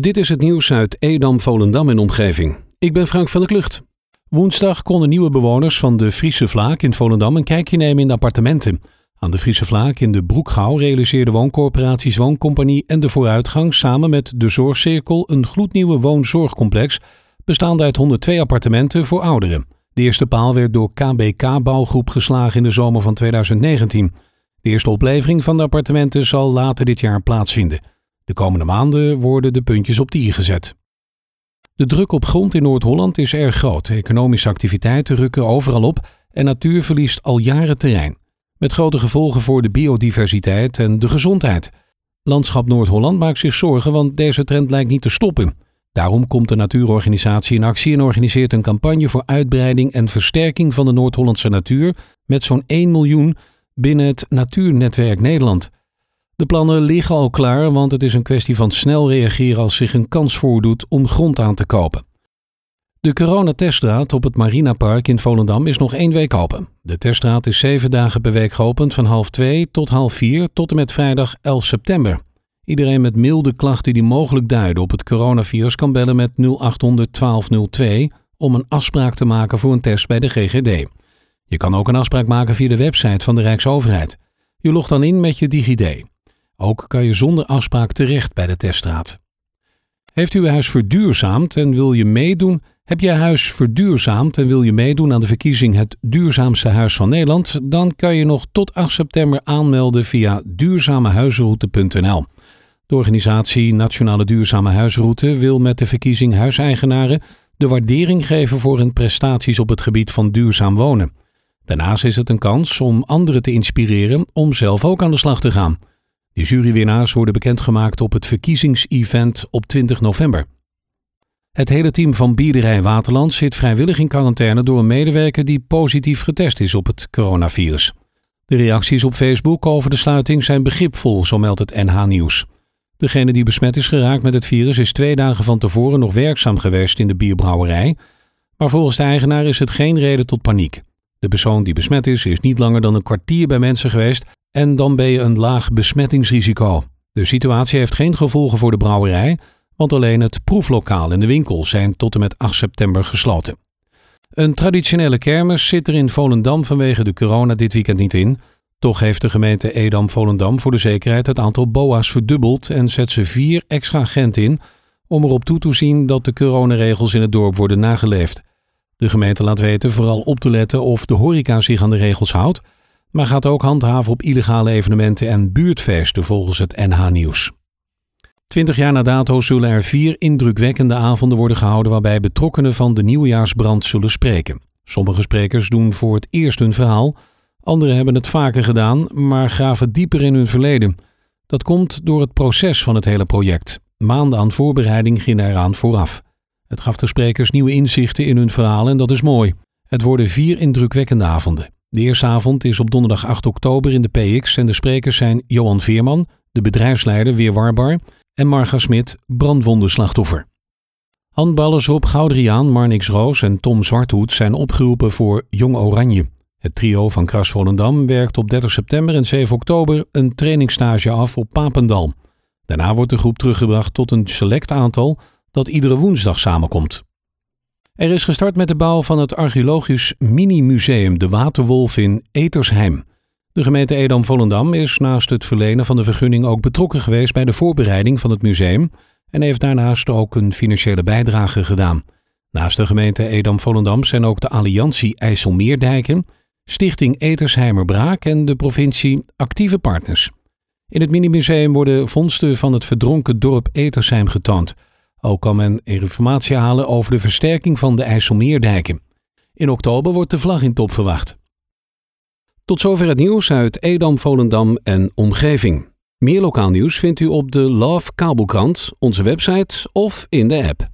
Dit is het nieuws uit Edam, Volendam en omgeving. Ik ben Frank van der Klucht. Woensdag konden nieuwe bewoners van de Friese Vlaak in Volendam een kijkje nemen in de appartementen. Aan de Friese Vlaak in de Broekgouw realiseerde wooncorporaties Wooncompagnie en de Vooruitgang samen met de Zorgcirkel een gloednieuwe woonzorgcomplex bestaande uit 102 appartementen voor ouderen. De eerste paal werd door KBK Bouwgroep geslagen in de zomer van 2019. De eerste oplevering van de appartementen zal later dit jaar plaatsvinden. De komende maanden worden de puntjes op de i gezet. De druk op grond in Noord-Holland is erg groot. Economische activiteiten rukken overal op en natuur verliest al jaren terrein. Met grote gevolgen voor de biodiversiteit en de gezondheid. Landschap Noord-Holland maakt zich zorgen, want deze trend lijkt niet te stoppen. Daarom komt de natuurorganisatie in actie en organiseert een campagne voor uitbreiding en versterking van de Noord-Hollandse natuur met zo'n 1 miljoen binnen het Natuurnetwerk Nederland. De plannen liggen al klaar, want het is een kwestie van snel reageren als zich een kans voordoet om grond aan te kopen. De coronateststraat op het Marinapark in Volendam is nog één week open. De teststraat is zeven dagen per week geopend van half twee tot half vier tot en met vrijdag 11 september. Iedereen met milde klachten die mogelijk duiden op het coronavirus kan bellen met 0800 1202 om een afspraak te maken voor een test bij de GGD. Je kan ook een afspraak maken via de website van de Rijksoverheid. Je logt dan in met je DigiD. Ook kan je zonder afspraak terecht bij de teststraat. Heeft uw huis verduurzaamd en wil je meedoen? Heb je huis verduurzaamd en wil je meedoen aan de verkiezing Het Duurzaamste Huis van Nederland? Dan kan je nog tot 8 september aanmelden via duurzamehuizenroute.nl. De organisatie Nationale Duurzame Huisroute wil met de verkiezing huiseigenaren de waardering geven voor hun prestaties op het gebied van duurzaam wonen. Daarnaast is het een kans om anderen te inspireren om zelf ook aan de slag te gaan. De jurywinnaars worden bekendgemaakt op het verkiezingsevent op 20 november. Het hele team van Biederij Waterland zit vrijwillig in quarantaine door een medewerker die positief getest is op het coronavirus. De reacties op Facebook over de sluiting zijn begripvol, zo meldt het NH Nieuws. Degene die besmet is geraakt met het virus is twee dagen van tevoren nog werkzaam geweest in de bierbrouwerij, maar volgens de eigenaar is het geen reden tot paniek. De persoon die besmet is, is niet langer dan een kwartier bij mensen geweest en dan ben je een laag besmettingsrisico. De situatie heeft geen gevolgen voor de brouwerij, want alleen het proeflokaal en de winkel zijn tot en met 8 september gesloten. Een traditionele kermis zit er in Volendam vanwege de corona dit weekend niet in. Toch heeft de gemeente Edam-Volendam voor de zekerheid het aantal BOA's verdubbeld en zet ze vier extra agenten in om erop toe te zien dat de coronaregels in het dorp worden nageleefd. De gemeente laat weten vooral op te letten of de horeca zich aan de regels houdt, maar gaat ook handhaven op illegale evenementen en buurtfeesten volgens het NH Nieuws. Twintig jaar na dato zullen er vier indrukwekkende avonden worden gehouden waarbij betrokkenen van de nieuwjaarsbrand zullen spreken. Sommige sprekers doen voor het eerst hun verhaal, anderen hebben het vaker gedaan, maar graven dieper in hun verleden. Dat komt door het proces van het hele project. Maanden aan voorbereiding gingen eraan vooraf. Het gaf de sprekers nieuwe inzichten in hun verhaal en dat is mooi. Het worden vier indrukwekkende avonden. De eerste avond is op donderdag 8 oktober in de PX en de sprekers zijn Johan Veerman, de bedrijfsleider Weer Warbar en Marga Smit, brandwondenslachtoffer. Handballers Rob Goudriaan, Marnix Roos en Tom Zwarthoed zijn opgeroepen voor Jong Oranje. Het trio van Kras Volendam werkt op 30 september en 7 oktober een trainingsstage af op Papendal. Daarna wordt de groep teruggebracht tot een select aantal dat iedere woensdag samenkomt. Er is gestart met de bouw van het archeologisch mini-museum De Waterwolf in Etersheim. De gemeente Edam-Volendam is naast het verlenen van de vergunning ook betrokken geweest bij de voorbereiding van het museum en heeft daarnaast ook een financiële bijdrage gedaan. Naast de gemeente Edam-Volendam zijn ook de Alliantie IJsselmeerdijken, Stichting Etersheimer Braak en de provincie actieve partners. In het minimuseum worden vondsten van het verdronken dorp Etersheim getoond. Ook kan men informatie halen over de versterking van de IJsselmeerdijken. In oktober wordt de vlag in top verwacht. Tot zover het nieuws uit Edam, Volendam en omgeving. Meer lokaal nieuws vindt u op de Love Kabelkrant, onze website of in de app.